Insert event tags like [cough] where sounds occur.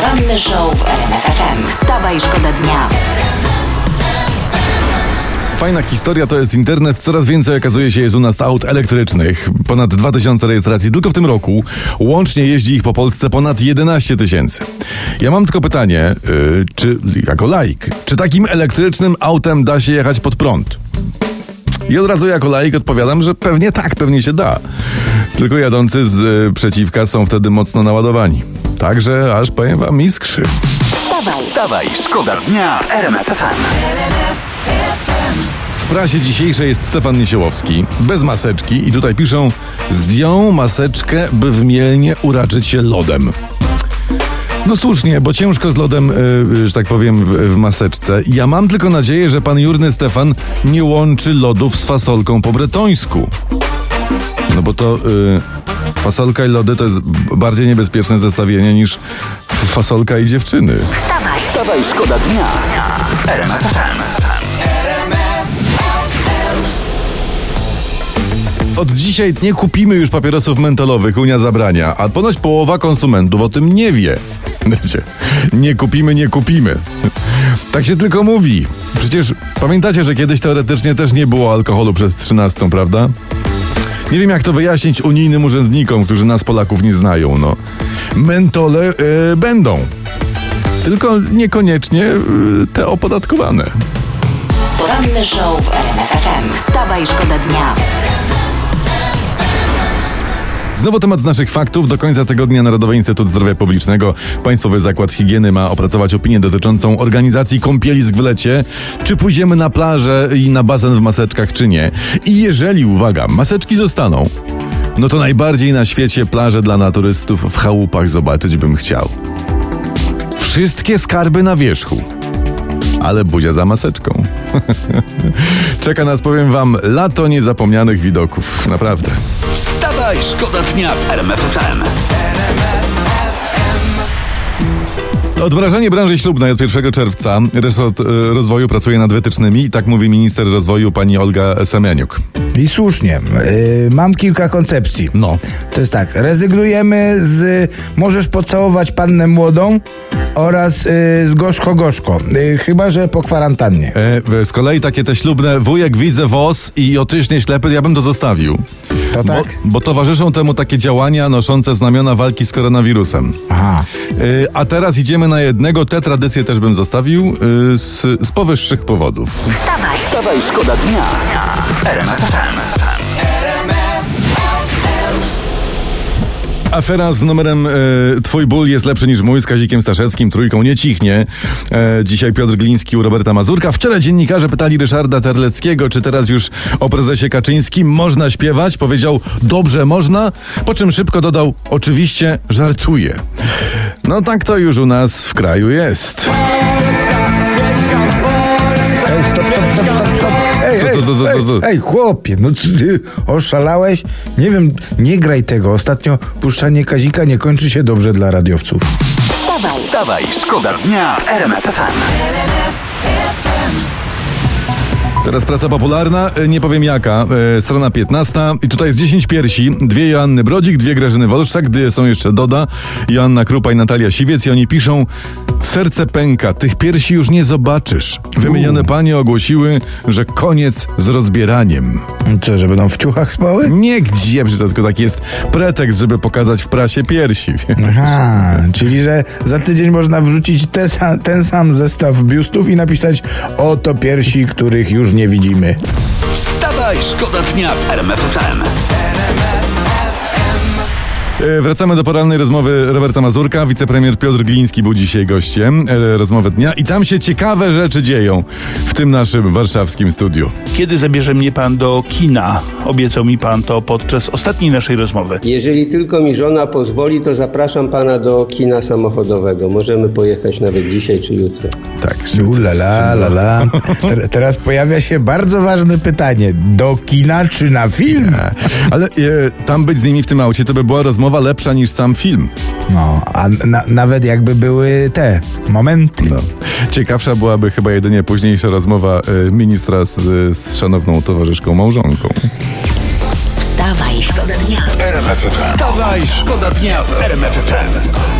Poranny show w RMFFM. Wstawaj, szkoda dnia. Fajna historia to jest internet. Coraz więcej okazuje się jest u nas aut elektrycznych. Ponad 2000 rejestracji tylko w tym roku. Łącznie jeździ ich po Polsce ponad 11 tysięcy. Ja mam tylko pytanie, yy, czy jako laik, czy takim elektrycznym autem da się jechać pod prąd? I od razu jako laik odpowiadam, że pewnie tak, pewnie się da. Tylko jadący z y, przeciwka są wtedy mocno naładowani. Także aż powiem wam iskrzy. Wstawaj, Wstawaj, szkoda dnia w RMF FM. W prasie dzisiejszej jest Stefan Niesiełowski, bez maseczki i tutaj piszą zdjął maseczkę, by w Mielnie uraczyć się lodem. No słusznie, bo ciężko z lodem, y, że tak powiem, w, w maseczce. Ja mam tylko nadzieję, że pan Jurny Stefan nie łączy lodów z fasolką po bretońsku. No bo to y, fasolka i lody to jest bardziej niebezpieczne zestawienie niż fasolka i dziewczyny. wstawaj, Wstawaj, szkoda dnia. Od dzisiaj nie kupimy już papierosów mentolowych, Unia zabrania, a ponoć połowa konsumentów o tym nie wie. Nie kupimy, nie kupimy. Tak się tylko mówi. Przecież pamiętacie, że kiedyś teoretycznie też nie było alkoholu przed 13, prawda? Nie wiem, jak to wyjaśnić unijnym urzędnikom, którzy nas Polaków nie znają, no. Mentole e, będą. Tylko niekoniecznie e, te opodatkowane. Poranny show w RMFFM. Wstawaj, szkoda dnia. Znowu temat z naszych faktów. Do końca tygodnia Narodowy Instytut Zdrowia Publicznego, Państwowy Zakład Higieny ma opracować opinię dotyczącą organizacji kąpielisk w lecie. Czy pójdziemy na plażę i na basen w maseczkach, czy nie? I jeżeli, uwaga, maseczki zostaną, no to najbardziej na świecie plaże dla naturystów w chałupach zobaczyć bym chciał. Wszystkie skarby na wierzchu. Ale buzia za maseczką. [laughs] Czeka nas, powiem wam, lato niezapomnianych widoków. Naprawdę. Wstawaj, szkoda dnia w RMF FM. Odmrażanie branży ślubnej od 1 czerwca. Resort e, rozwoju pracuje nad wytycznymi i tak mówi minister rozwoju pani Olga Samianiuk. I słusznie. Yy, mam kilka koncepcji. No. To jest tak, rezygnujemy z możesz pocałować pannę młodą oraz yy, z gorzko-gorzko. Yy, chyba, że po kwarantannie. E, z kolei takie te ślubne wujek, widzę wos i otyśnie ślepy, ja bym to zostawił. To tak? Bo, bo towarzyszą temu takie działania noszące znamiona walki z koronawirusem. Aha. E, a teraz idziemy na jednego, te tradycje też bym zostawił e, z, z powyższych powodów. Wstawaj, Wstawaj, szkoda dnia RMF Afera z numerem e, Twój ból jest lepszy niż mój z Kazikiem Staszewskim, trójką nie cichnie. E, dzisiaj Piotr Gliński u Roberta Mazurka. Wczoraj dziennikarze pytali Ryszarda Terleckiego, czy teraz już o prezesie Kaczyńskim można śpiewać. Powiedział, dobrze można, po czym szybko dodał, oczywiście żartuje. No tak to już u nas w kraju jest. Ej, stop, stop, stop, stop, stop. Ej, Co, co, co, co, ej, chłopie, no ty oszalałeś? Nie wiem, nie graj tego. Ostatnio puszczanie Kazika nie kończy się dobrze dla radiowców. wstawaj, Wstawaj, szkoda dnia w RMF FM. Teraz praca popularna, e, nie powiem jaka, e, strona 15 i tutaj jest 10 piersi, dwie Joanny Brodzik, dwie Grażyny Wolszczak, gdy są jeszcze Doda, Joanna Krupa i Natalia Siwiec i oni piszą Serce pęka, tych piersi już nie zobaczysz. Wymienione panie ogłosiły, że koniec z rozbieraniem. Co, że będą w ciuchach spały? Nie gdzie, przecież to tylko taki jest pretekst, żeby pokazać w prasie piersi. Aha, czyli że za tydzień można wrzucić te ten sam zestaw biustów i napisać oto piersi, których już nie widzimy. Wstawaj, szkoda dnia w RMF FM. E, Wracamy do porannej rozmowy Roberta Mazurka. Wicepremier Piotr Gliński był dzisiaj gościem e, rozmowy dnia i tam się ciekawe rzeczy dzieją w tym naszym warszawskim studiu. Kiedy zabierze mnie pan do kina? Obiecał mi pan to podczas ostatniej naszej rozmowy. Jeżeli tylko mi żona pozwoli, to zapraszam pana do kina samochodowego. Możemy pojechać nawet dzisiaj czy jutro. Tak. Ulala, la, la. [laughs] Te- Teraz pojawia się bardzo ważne pytanie. Do kina czy na film? Ale e, tam być z nimi w tym aucie to by była rozmowa lepsza niż sam film. No, a na, nawet jakby były te momenty. No. Ciekawsza byłaby chyba jedynie późniejsza rozmowa e, ministra z, z szanowną towarzyszką małżonką. wstawaj, szkoda dnia. RMF FM. Wstawaj, szkoda dnia w RMF FM.